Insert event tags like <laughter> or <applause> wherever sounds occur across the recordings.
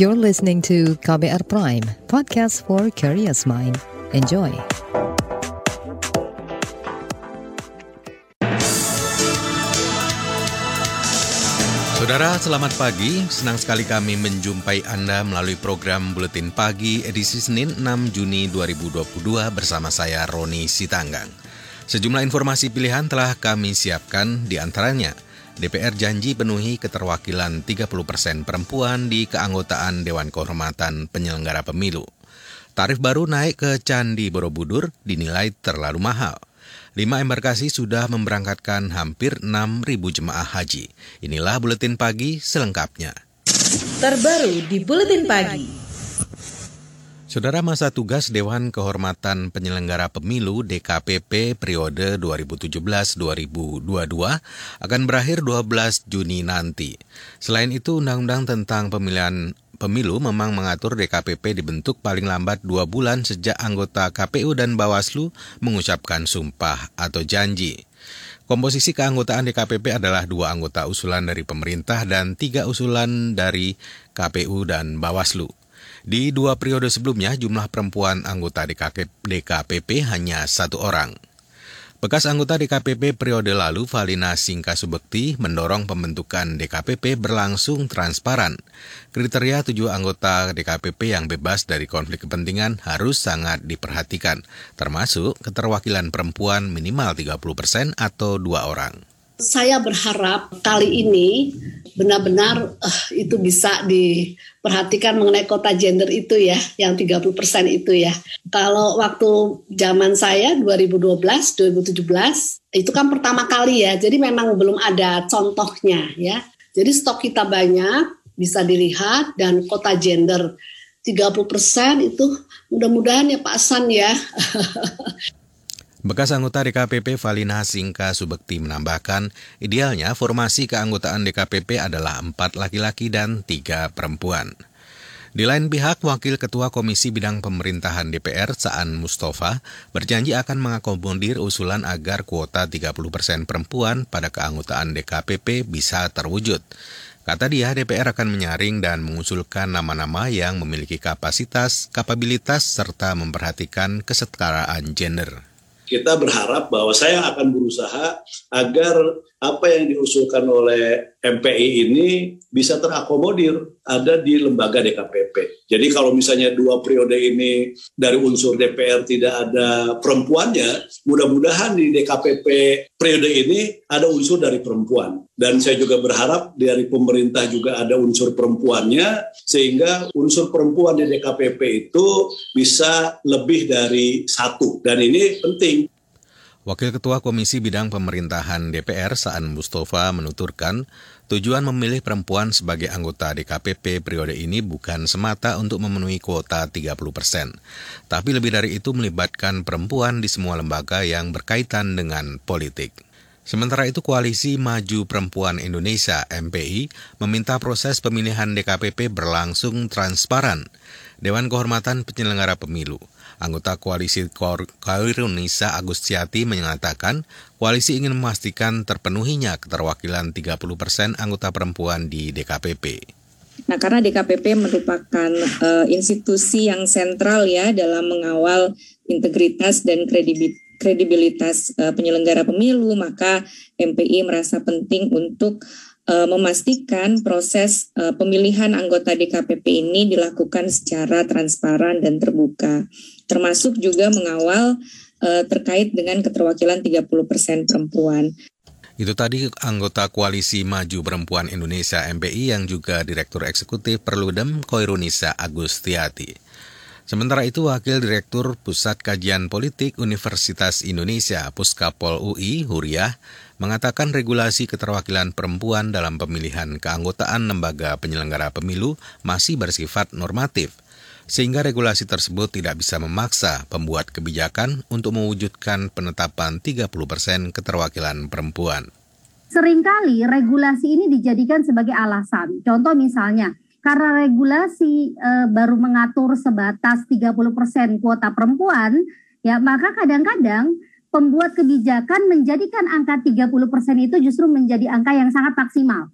You're listening to KBR Prime, podcast for curious mind. Enjoy. Saudara, selamat pagi. Senang sekali kami menjumpai Anda melalui program Buletin Pagi edisi Senin 6 Juni 2022 bersama saya Roni Sitanggang. Sejumlah informasi pilihan telah kami siapkan di antaranya. DPR janji penuhi keterwakilan 30 persen perempuan di keanggotaan Dewan Kehormatan Penyelenggara Pemilu. Tarif baru naik ke Candi Borobudur dinilai terlalu mahal. Lima embarkasi sudah memberangkatkan hampir 6.000 jemaah haji. Inilah Buletin Pagi selengkapnya. Terbaru di Buletin Pagi. Saudara masa tugas Dewan Kehormatan Penyelenggara Pemilu DKPP periode 2017-2022 akan berakhir 12 Juni nanti. Selain itu, Undang-Undang tentang Pemilihan Pemilu memang mengatur DKPP dibentuk paling lambat dua bulan sejak anggota KPU dan Bawaslu mengucapkan sumpah atau janji. Komposisi keanggotaan DKPP adalah dua anggota usulan dari pemerintah dan tiga usulan dari KPU dan Bawaslu. Di dua periode sebelumnya, jumlah perempuan anggota DKPP hanya satu orang. Bekas anggota DKPP periode lalu, Valina Singka Subekti, mendorong pembentukan DKPP berlangsung transparan. Kriteria tujuh anggota DKPP yang bebas dari konflik kepentingan harus sangat diperhatikan, termasuk keterwakilan perempuan minimal 30 persen atau dua orang saya berharap kali ini benar-benar uh, itu bisa diperhatikan mengenai kota gender itu ya, yang 30% itu ya. Kalau waktu zaman saya 2012, 2017, itu kan pertama kali ya, jadi memang belum ada contohnya ya. Jadi stok kita banyak, bisa dilihat, dan kota gender 30% itu mudah-mudahan ya Pak San ya. <laughs> Bekas anggota DKPP Valina Singka Subekti menambahkan, idealnya formasi keanggotaan DKPP adalah empat laki-laki dan tiga perempuan. Di lain pihak, Wakil Ketua Komisi Bidang Pemerintahan DPR, Saan Mustafa, berjanji akan mengakomodir usulan agar kuota 30 persen perempuan pada keanggotaan DKPP bisa terwujud. Kata dia, DPR akan menyaring dan mengusulkan nama-nama yang memiliki kapasitas, kapabilitas, serta memperhatikan kesetaraan gender kita berharap bahwa saya akan berusaha agar apa yang diusulkan oleh MPI ini bisa terakomodir ada di lembaga DKPP. Jadi kalau misalnya dua periode ini dari unsur DPR tidak ada perempuannya, mudah-mudahan di DKPP periode ini ada unsur dari perempuan. Dan saya juga berharap dari pemerintah juga ada unsur perempuannya, sehingga unsur perempuan di DKPP itu bisa lebih dari satu. Dan ini penting. Wakil Ketua Komisi Bidang Pemerintahan DPR Saan Mustafa menuturkan, tujuan memilih perempuan sebagai anggota DKPP periode ini bukan semata untuk memenuhi kuota 30 persen, tapi lebih dari itu melibatkan perempuan di semua lembaga yang berkaitan dengan politik. Sementara itu Koalisi Maju Perempuan Indonesia MPI meminta proses pemilihan DKPP berlangsung transparan. Dewan Kehormatan Penyelenggara Pemilu Anggota Koalisi Kairunisa Agustiati menyatakan koalisi ingin memastikan terpenuhinya keterwakilan 30 persen anggota perempuan di DKPP. Nah, karena DKPP merupakan uh, institusi yang sentral ya dalam mengawal integritas dan kredibilitas uh, penyelenggara pemilu, maka MPI merasa penting untuk uh, memastikan proses pemilihan anggota DKPP ini dilakukan secara transparan dan terbuka termasuk juga mengawal uh, terkait dengan keterwakilan 30% perempuan. Itu tadi anggota Koalisi Maju Perempuan Indonesia MPI yang juga Direktur Eksekutif Perludem Koirunisa Agustiati. Sementara itu, Wakil Direktur Pusat Kajian Politik Universitas Indonesia Puskapol UI, Huriah, mengatakan regulasi keterwakilan perempuan dalam pemilihan keanggotaan lembaga penyelenggara pemilu masih bersifat normatif – sehingga regulasi tersebut tidak bisa memaksa pembuat kebijakan untuk mewujudkan penetapan 30% keterwakilan perempuan. Seringkali regulasi ini dijadikan sebagai alasan. Contoh misalnya, karena regulasi e, baru mengatur sebatas 30% kuota perempuan, ya maka kadang-kadang pembuat kebijakan menjadikan angka 30% itu justru menjadi angka yang sangat maksimal.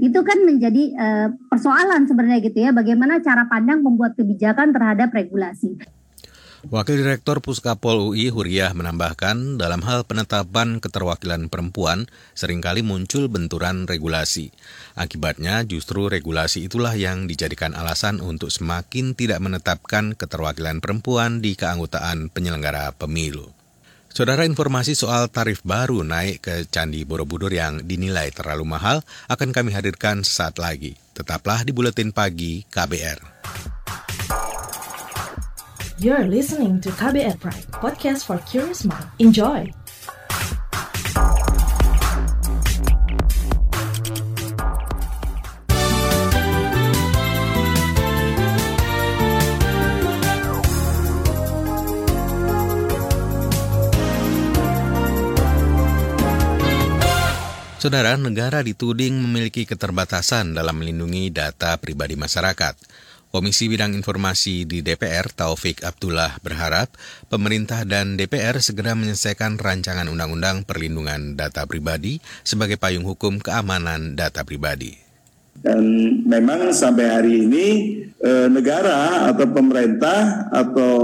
Itu kan menjadi uh, persoalan sebenarnya gitu ya, bagaimana cara pandang pembuat kebijakan terhadap regulasi. Wakil Direktur Puskapol UI Huriah menambahkan, dalam hal penetapan keterwakilan perempuan, sering kali muncul benturan regulasi. Akibatnya justru regulasi itulah yang dijadikan alasan untuk semakin tidak menetapkan keterwakilan perempuan di keanggotaan penyelenggara pemilu. Saudara informasi soal tarif baru naik ke Candi Borobudur yang dinilai terlalu mahal akan kami hadirkan sesaat lagi. Tetaplah di Buletin Pagi KBR. You're listening to KBR Pride, podcast for curious mind. Enjoy! Saudara, negara dituding memiliki keterbatasan dalam melindungi data pribadi masyarakat. Komisi Bidang Informasi di DPR Taufik Abdullah berharap pemerintah dan DPR segera menyelesaikan rancangan undang-undang perlindungan data pribadi sebagai payung hukum keamanan data pribadi. Dan memang sampai hari ini e, negara atau pemerintah atau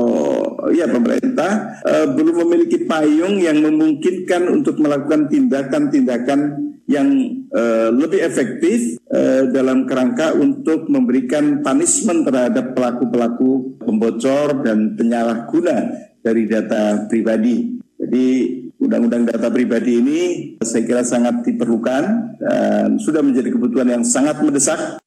ya pemerintah e, belum memiliki payung yang memungkinkan untuk melakukan tindakan-tindakan yang uh, lebih efektif uh, dalam kerangka untuk memberikan punishment terhadap pelaku-pelaku pembocor dan penyalahguna dari data pribadi. Jadi undang-undang data pribadi ini saya kira sangat diperlukan dan sudah menjadi kebutuhan yang sangat mendesak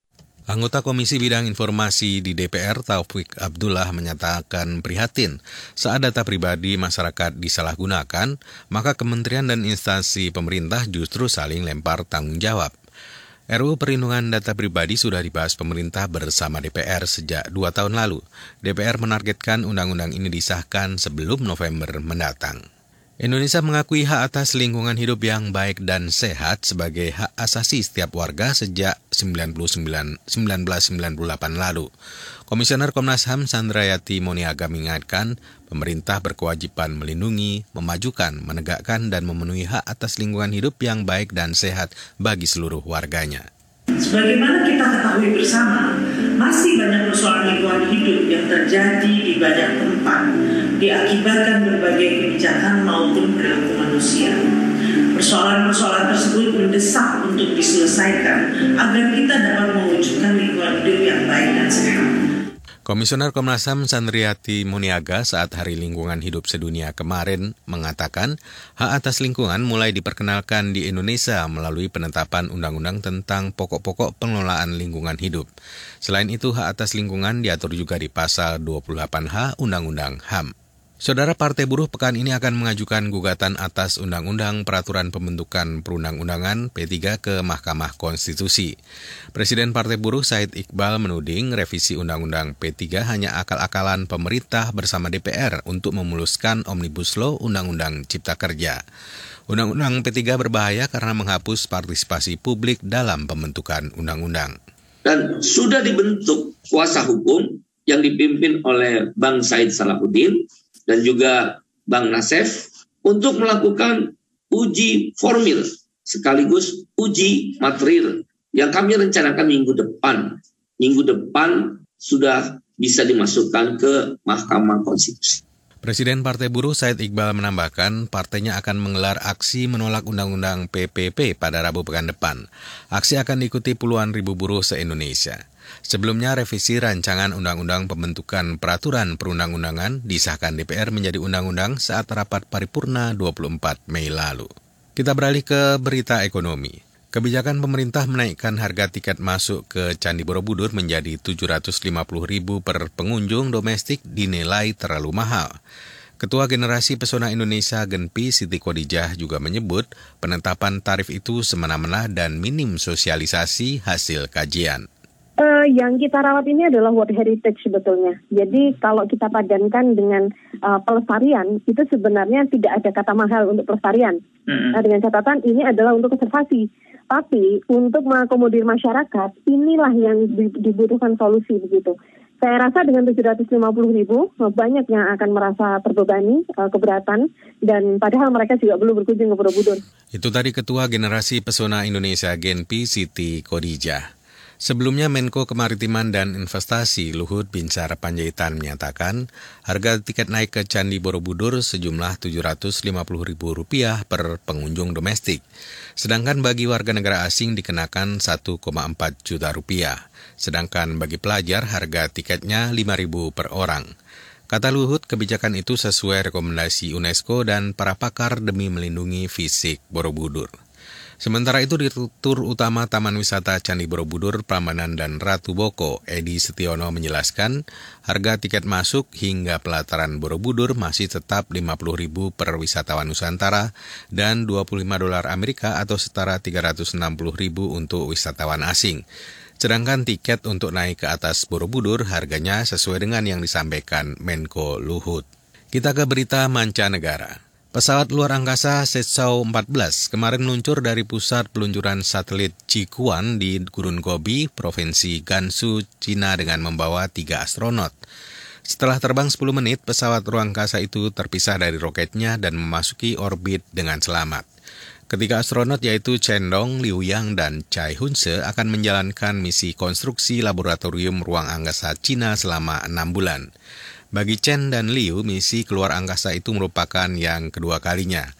Anggota Komisi Bidang Informasi di DPR Taufik Abdullah menyatakan prihatin saat data pribadi masyarakat disalahgunakan, maka kementerian dan instansi pemerintah justru saling lempar tanggung jawab. RUU Perlindungan Data Pribadi sudah dibahas pemerintah bersama DPR sejak dua tahun lalu. DPR menargetkan undang-undang ini disahkan sebelum November mendatang. Indonesia mengakui hak atas lingkungan hidup yang baik dan sehat sebagai hak asasi setiap warga sejak 1998 lalu. Komisioner Komnas HAM Sandrayati Moniaga mengingatkan, pemerintah berkewajiban melindungi, memajukan, menegakkan, dan memenuhi hak atas lingkungan hidup yang baik dan sehat bagi seluruh warganya. Sebagaimana kita ketahui bersama, masih banyak persoalan lingkungan hidup yang terjadi di banyak tempat diakibatkan berbagai kebijakan maupun perilaku manusia. Persoalan-persoalan tersebut mendesak untuk diselesaikan agar kita dapat mewujudkan lingkungan hidup yang baik dan sehat. Komisioner Komnas HAM Sandriati Muniaga saat Hari Lingkungan Hidup Sedunia kemarin mengatakan hak atas lingkungan mulai diperkenalkan di Indonesia melalui penetapan undang-undang tentang pokok-pokok pengelolaan lingkungan hidup. Selain itu, hak atas lingkungan diatur juga di pasal 28H Undang-Undang HAM. Saudara Partai Buruh pekan ini akan mengajukan gugatan atas Undang-Undang Peraturan Pembentukan Perundang-Undangan P3 ke Mahkamah Konstitusi. Presiden Partai Buruh Said Iqbal menuding revisi Undang-Undang P3 hanya akal-akalan pemerintah bersama DPR untuk memuluskan Omnibus Law Undang-Undang Cipta Kerja. Undang-Undang P3 berbahaya karena menghapus partisipasi publik dalam pembentukan undang-undang. Dan sudah dibentuk kuasa hukum yang dipimpin oleh Bang Said Salahuddin dan juga Bang Nasef untuk melakukan uji formil sekaligus uji material yang kami rencanakan minggu depan. Minggu depan sudah bisa dimasukkan ke Mahkamah Konstitusi. Presiden Partai Buruh Said Iqbal menambahkan partainya akan menggelar aksi menolak Undang-Undang PPP pada Rabu pekan depan. Aksi akan diikuti puluhan ribu buruh se-Indonesia. Sebelumnya revisi rancangan Undang-Undang Pembentukan Peraturan Perundang-undangan disahkan DPR menjadi undang-undang saat rapat paripurna 24 Mei lalu. Kita beralih ke berita ekonomi. Kebijakan pemerintah menaikkan harga tiket masuk ke Candi Borobudur menjadi 750 ribu per pengunjung domestik dinilai terlalu mahal. Ketua Generasi Pesona Indonesia Genpi Siti Kodijah juga menyebut penetapan tarif itu semena-mena dan minim sosialisasi hasil kajian. Uh, yang kita rawat ini adalah World Heritage sebetulnya. Jadi kalau kita padankan dengan uh, pelestarian, itu sebenarnya tidak ada kata mahal untuk pelestarian. Mm-hmm. Nah, dengan catatan ini adalah untuk konservasi. Tapi untuk mengakomodir masyarakat, inilah yang dibutuhkan solusi begitu. Saya rasa dengan 750 ribu banyak yang akan merasa terbebani, uh, keberatan, dan padahal mereka juga belum berkunjung ke Borobudur. Itu tadi Ketua Generasi Pesona Indonesia Genpi Siti Kodijah. Sebelumnya Menko Kemaritiman dan Investasi Luhut Binsar Panjaitan menyatakan harga tiket naik ke Candi Borobudur sejumlah Rp750.000 per pengunjung domestik. Sedangkan bagi warga negara asing dikenakan 1,4 juta rupiah. Sedangkan bagi pelajar harga tiketnya Rp5.000 per orang. Kata Luhut, kebijakan itu sesuai rekomendasi UNESCO dan para pakar demi melindungi fisik Borobudur. Sementara itu di tur utama Taman Wisata Candi Borobudur, Prambanan dan Ratu Boko, Edi Setiono menjelaskan harga tiket masuk hingga pelataran Borobudur masih tetap Rp50.000 per wisatawan Nusantara dan 25 dolar Amerika atau setara Rp360.000 untuk wisatawan asing. Sedangkan tiket untuk naik ke atas Borobudur harganya sesuai dengan yang disampaikan Menko Luhut. Kita ke berita mancanegara. Pesawat luar angkasa Setsao 14 kemarin meluncur dari pusat peluncuran satelit Cikuan di Gurun Gobi, Provinsi Gansu, Cina dengan membawa tiga astronot. Setelah terbang 10 menit, pesawat ruang angkasa itu terpisah dari roketnya dan memasuki orbit dengan selamat. Ketiga astronot yaitu Chen Dong, Liu Yang, dan Chai Hunse akan menjalankan misi konstruksi laboratorium ruang angkasa Cina selama enam bulan. Bagi Chen dan Liu, misi keluar angkasa itu merupakan yang kedua kalinya.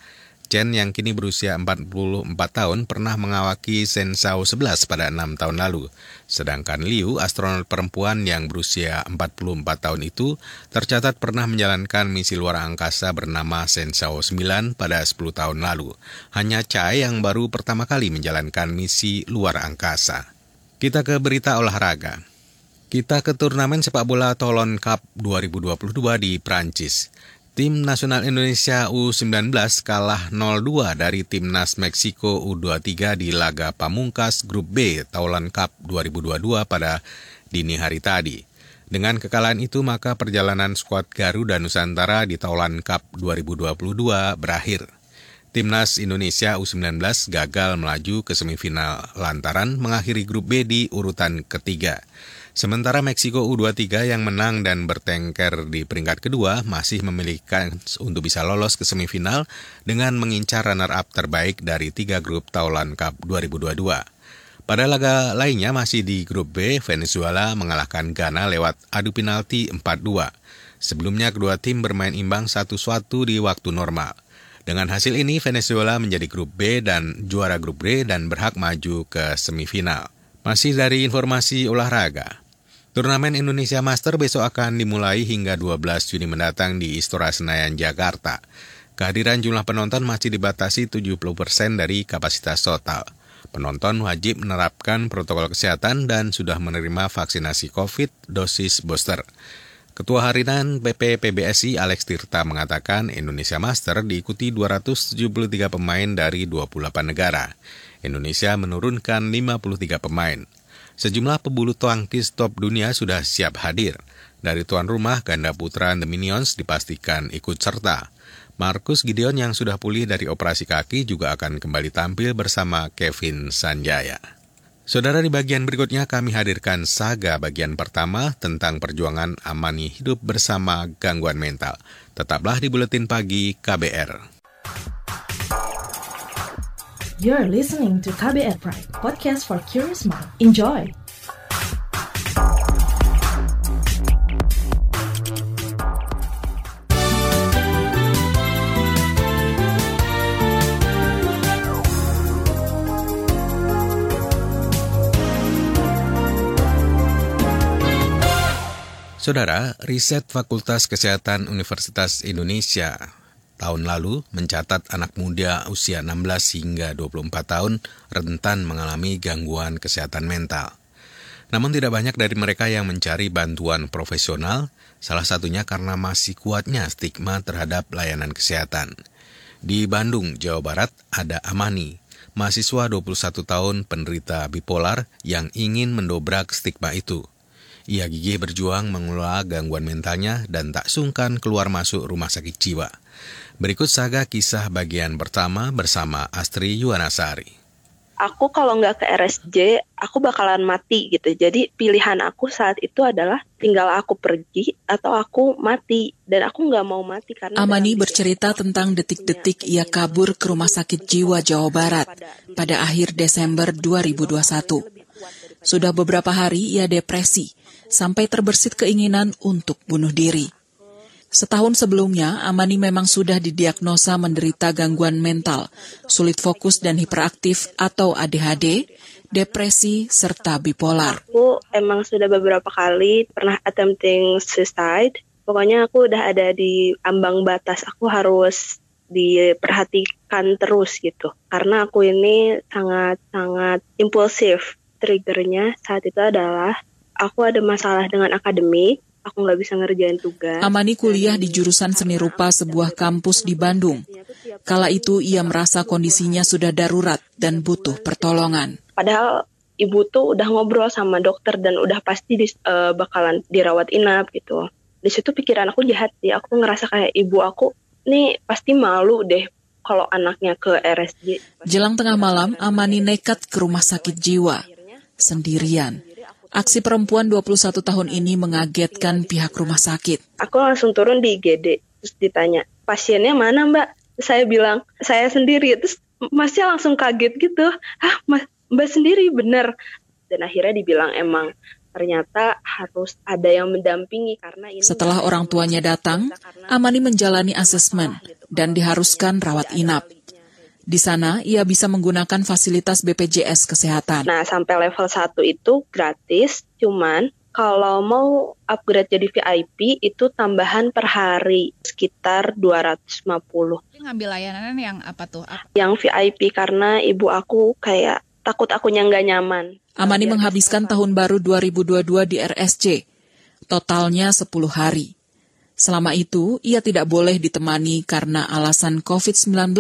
Chen yang kini berusia 44 tahun pernah mengawaki Shenzhou 11 pada enam tahun lalu. Sedangkan Liu, astronot perempuan yang berusia 44 tahun itu, tercatat pernah menjalankan misi luar angkasa bernama Shenzhou 9 pada 10 tahun lalu. Hanya Chai yang baru pertama kali menjalankan misi luar angkasa. Kita ke berita olahraga. Kita ke turnamen sepak bola Tolon Cup 2022 di Prancis. Tim nasional Indonesia U19 kalah 0-2 dari timnas Meksiko U23 di laga pamungkas Grup B Taulan Cup 2022 pada dini hari tadi. Dengan kekalahan itu maka perjalanan skuad Garuda Nusantara di Taulan Cup 2022 berakhir. Timnas Indonesia U19 gagal melaju ke semifinal lantaran mengakhiri grup B di urutan ketiga. Sementara Meksiko U23 yang menang dan bertengker di peringkat kedua masih memiliki untuk bisa lolos ke semifinal dengan mengincar runner-up terbaik dari tiga grup Taulan Cup 2022. Pada laga lainnya masih di grup B, Venezuela mengalahkan Ghana lewat adu penalti 4-2. Sebelumnya kedua tim bermain imbang satu-satu di waktu normal. Dengan hasil ini, Venezuela menjadi grup B dan juara grup B dan berhak maju ke semifinal. Masih dari informasi olahraga, Turnamen Indonesia Master besok akan dimulai hingga 12 Juni mendatang di Istora Senayan, Jakarta. Kehadiran jumlah penonton masih dibatasi 70% dari kapasitas total. Penonton wajib menerapkan protokol kesehatan dan sudah menerima vaksinasi COVID dosis booster. Ketua Harian PP PBSI Alex Tirta mengatakan Indonesia Master diikuti 273 pemain dari 28 negara. Indonesia menurunkan 53 pemain. Sejumlah pebulu tangkis top dunia sudah siap hadir. Dari tuan rumah, ganda putra The Minions dipastikan ikut serta. Markus Gideon yang sudah pulih dari operasi kaki juga akan kembali tampil bersama Kevin Sanjaya. Saudara di bagian berikutnya kami hadirkan saga bagian pertama tentang perjuangan amani hidup bersama gangguan mental. Tetaplah di Buletin Pagi KBR. You're listening to KBR Pride, podcast for curious mind. Enjoy! Saudara, riset Fakultas Kesehatan Universitas Indonesia tahun lalu mencatat anak muda usia 16 hingga 24 tahun rentan mengalami gangguan kesehatan mental. Namun tidak banyak dari mereka yang mencari bantuan profesional, salah satunya karena masih kuatnya stigma terhadap layanan kesehatan. Di Bandung, Jawa Barat, ada Amani, mahasiswa 21 tahun penderita bipolar yang ingin mendobrak stigma itu. Ia gigih berjuang mengelola gangguan mentalnya dan tak sungkan keluar masuk rumah sakit jiwa. Berikut saga kisah bagian pertama bersama Astri Yuwanasari. aku kalau nggak ke RSJ aku bakalan mati gitu. Jadi pilihan aku saat itu adalah tinggal aku pergi atau aku mati. Dan aku nggak mau mati karena Amani bercerita tentang detik-detik ia kabur ke rumah sakit jiwa Jawa Barat pada akhir Desember 2021 sudah beberapa hari ia depresi sampai terbersit keinginan untuk bunuh diri Setahun sebelumnya, Amani memang sudah didiagnosa menderita gangguan mental, sulit fokus dan hiperaktif atau ADHD, depresi, serta bipolar. Aku emang sudah beberapa kali pernah attempting suicide. Pokoknya aku udah ada di ambang batas, aku harus diperhatikan terus gitu. Karena aku ini sangat-sangat impulsif. Triggernya saat itu adalah aku ada masalah dengan akademik, aku nggak bisa ngerjain tugas. Amani kuliah di jurusan seni rupa sebuah kampus di Bandung. Kala itu ia merasa kondisinya sudah darurat dan butuh pertolongan. Padahal ibu tuh udah ngobrol sama dokter dan udah pasti di, uh, bakalan dirawat inap gitu. Di situ pikiran aku jahat sih. Aku ngerasa kayak ibu aku nih pasti malu deh kalau anaknya ke RSJ. Jelang tengah malam, Amani nekat ke rumah sakit jiwa sendirian. Aksi perempuan 21 tahun ini mengagetkan pihak rumah sakit. Aku langsung turun di IGD, terus ditanya, pasiennya mana mbak? Saya bilang, saya sendiri. Terus masnya langsung kaget gitu, ah mbak sendiri bener. Dan akhirnya dibilang emang ternyata harus ada yang mendampingi karena ini Setelah orang tuanya datang, Amani menjalani asesmen dan diharuskan rawat inap. Di sana, ia bisa menggunakan fasilitas BPJS Kesehatan. Nah, sampai level 1 itu gratis, cuman kalau mau upgrade jadi VIP itu tambahan per hari sekitar 250. Ngambil layanan yang apa tuh? Apa? Yang VIP karena ibu aku kayak takut akunya nggak nyaman. Amani menghabiskan tahun baru 2022 di RSC, totalnya 10 hari. Selama itu, ia tidak boleh ditemani karena alasan COVID-19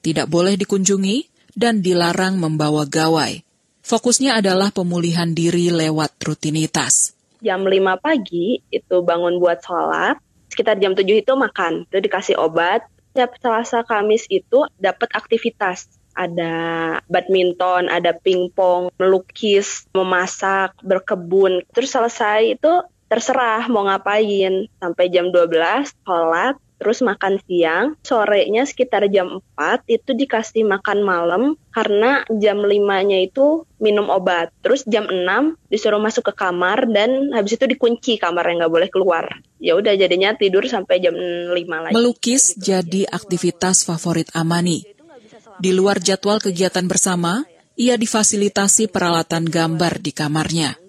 tidak boleh dikunjungi, dan dilarang membawa gawai. Fokusnya adalah pemulihan diri lewat rutinitas. Jam 5 pagi itu bangun buat sholat, sekitar jam 7 itu makan, itu dikasih obat. Setiap Selasa Kamis itu dapat aktivitas. Ada badminton, ada pingpong, melukis, memasak, berkebun. Terus selesai itu terserah mau ngapain. Sampai jam 12 sholat, terus makan siang, sorenya sekitar jam 4 itu dikasih makan malam karena jam 5-nya itu minum obat. Terus jam 6 disuruh masuk ke kamar dan habis itu dikunci kamar yang nggak boleh keluar. Ya udah jadinya tidur sampai jam 5 lagi. Melukis jadi aktivitas favorit Amani. Di luar jadwal kegiatan bersama, ia difasilitasi peralatan gambar di kamarnya.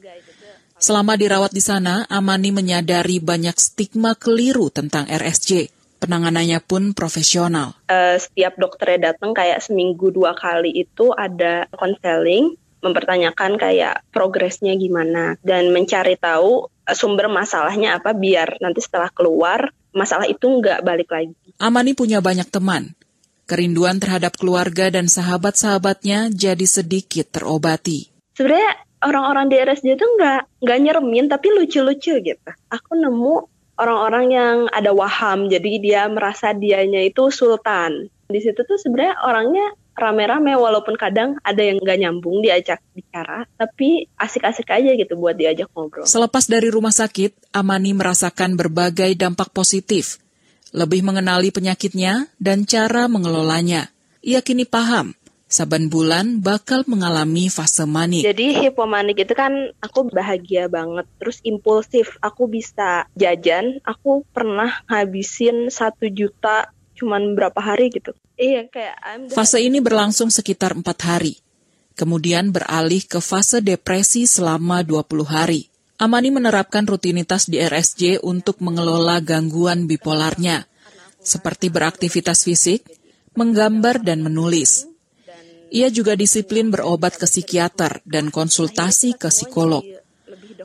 Selama dirawat di sana, Amani menyadari banyak stigma keliru tentang RSJ penanganannya pun profesional. Uh, setiap dokternya datang kayak seminggu dua kali itu ada konseling, mempertanyakan kayak progresnya gimana dan mencari tahu eh, sumber masalahnya apa biar nanti setelah keluar masalah itu nggak balik lagi. Amani punya banyak teman. Kerinduan terhadap keluarga dan sahabat-sahabatnya jadi sedikit terobati. Sebenarnya orang-orang di RSJ itu nggak nggak nyeremin tapi lucu-lucu gitu. Aku nemu orang-orang yang ada waham jadi dia merasa dianya itu sultan di situ tuh sebenarnya orangnya rame-rame walaupun kadang ada yang nggak nyambung diajak bicara tapi asik-asik aja gitu buat diajak ngobrol. Selepas dari rumah sakit, Amani merasakan berbagai dampak positif, lebih mengenali penyakitnya dan cara mengelolanya. Ia kini paham saban bulan bakal mengalami fase manik. Jadi hipomanik itu kan aku bahagia banget, terus impulsif. Aku bisa jajan, aku pernah ngabisin satu juta cuman berapa hari gitu. Iya kayak I'm Fase ini berlangsung sekitar empat hari. Kemudian beralih ke fase depresi selama 20 hari. Amani menerapkan rutinitas di RSJ untuk mengelola gangguan bipolarnya, seperti beraktivitas fisik, menggambar dan menulis. Ia juga disiplin berobat ke psikiater dan konsultasi ke psikolog.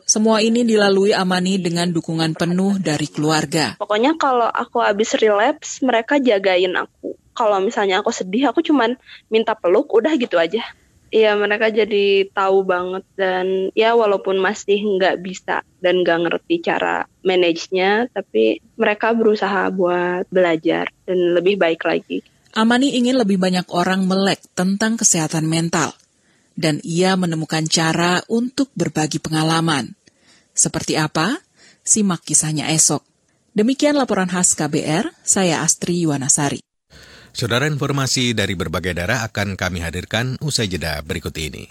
Semua ini dilalui Amani dengan dukungan penuh dari keluarga. Pokoknya kalau aku habis relapse, mereka jagain aku. Kalau misalnya aku sedih, aku cuman minta peluk, udah gitu aja. Iya, mereka jadi tahu banget dan ya walaupun masih nggak bisa dan nggak ngerti cara manage-nya, tapi mereka berusaha buat belajar dan lebih baik lagi. Amani ingin lebih banyak orang melek tentang kesehatan mental, dan ia menemukan cara untuk berbagi pengalaman. Seperti apa? Simak kisahnya esok. Demikian laporan khas KBR, saya Astri Yuwanasari. Saudara informasi dari berbagai daerah akan kami hadirkan usai jeda berikut ini.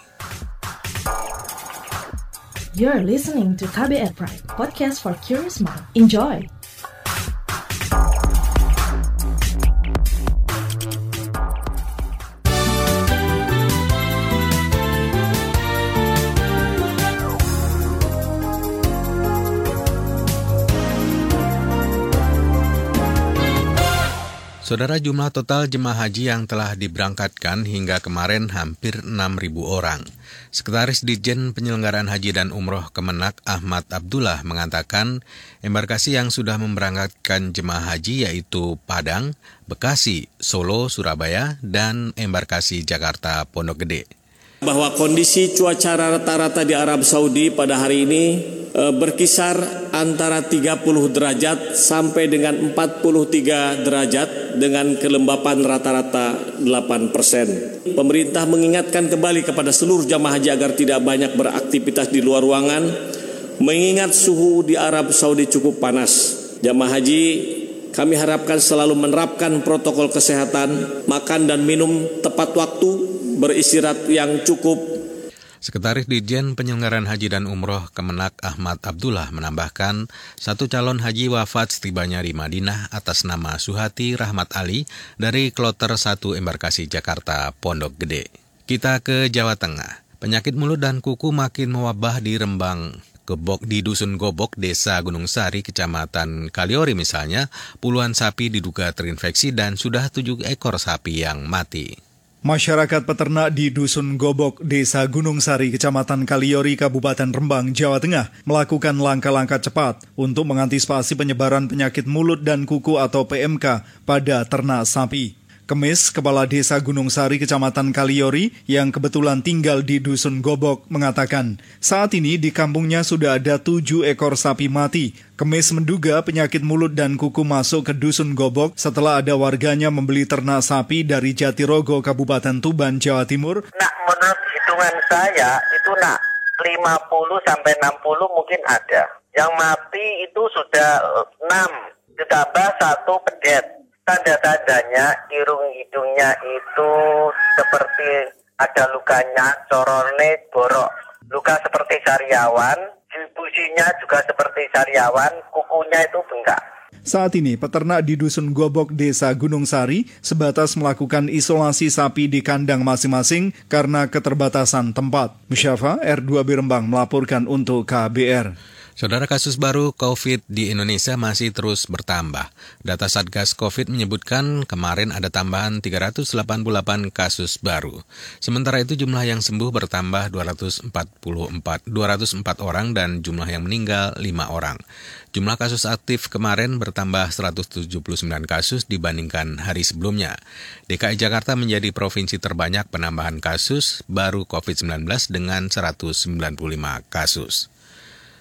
You're listening to KBR Pride, podcast for curious mind. Enjoy! Saudara jumlah total jemaah haji yang telah diberangkatkan hingga kemarin hampir 6.000 orang. Sekretaris Dijen Penyelenggaraan Haji dan Umroh Kemenak Ahmad Abdullah mengatakan embarkasi yang sudah memberangkatkan jemaah haji yaitu Padang, Bekasi, Solo, Surabaya, dan embarkasi Jakarta Pondok Gede bahwa kondisi cuaca rata-rata di Arab Saudi pada hari ini e, berkisar antara 30 derajat sampai dengan 43 derajat dengan kelembapan rata-rata 8 persen. Pemerintah mengingatkan kembali kepada seluruh jamaah haji agar tidak banyak beraktivitas di luar ruangan, mengingat suhu di Arab Saudi cukup panas. Jamaah haji kami harapkan selalu menerapkan protokol kesehatan, makan dan minum tepat waktu, beristirahat yang cukup. Sekretaris Dijen Penyelenggaraan Haji dan Umroh Kemenak Ahmad Abdullah menambahkan, satu calon haji wafat setibanya di Madinah atas nama Suhati Rahmat Ali dari Kloter 1 Embarkasi Jakarta Pondok Gede. Kita ke Jawa Tengah. Penyakit mulut dan kuku makin mewabah di Rembang. Gebok di Dusun Gobok, Desa Gunung Sari, Kecamatan Kaliori misalnya, puluhan sapi diduga terinfeksi dan sudah tujuh ekor sapi yang mati. Masyarakat peternak di Dusun Gobok, Desa Gunung Sari, Kecamatan Kaliori, Kabupaten Rembang, Jawa Tengah, melakukan langkah-langkah cepat untuk mengantisipasi penyebaran penyakit mulut dan kuku atau PMK pada ternak sapi. Kemis, Kepala Desa Gunung Sari, Kecamatan Kaliori, yang kebetulan tinggal di Dusun Gobok, mengatakan, saat ini di kampungnya sudah ada tujuh ekor sapi mati. Kemis menduga penyakit mulut dan kuku masuk ke Dusun Gobok setelah ada warganya membeli ternak sapi dari Jatirogo, Kabupaten Tuban, Jawa Timur. Nah, menurut hitungan saya, itu nak 50 sampai 60 mungkin ada. Yang mati itu sudah 6, ditambah satu pedet tanda-tandanya irung hidungnya itu seperti ada lukanya, corone, borok. Luka seperti sariawan, businya juga seperti sariawan, kukunya itu bengkak. Saat ini, peternak di Dusun Gobok, Desa Gunung Sari, sebatas melakukan isolasi sapi di kandang masing-masing karena keterbatasan tempat. Musyafa, R2 Birembang melaporkan untuk KBR. Saudara kasus baru COVID di Indonesia masih terus bertambah. Data Satgas COVID menyebutkan kemarin ada tambahan 388 kasus baru. Sementara itu jumlah yang sembuh bertambah 244, 204 orang dan jumlah yang meninggal 5 orang. Jumlah kasus aktif kemarin bertambah 179 kasus dibandingkan hari sebelumnya. DKI Jakarta menjadi provinsi terbanyak penambahan kasus baru COVID-19 dengan 195 kasus.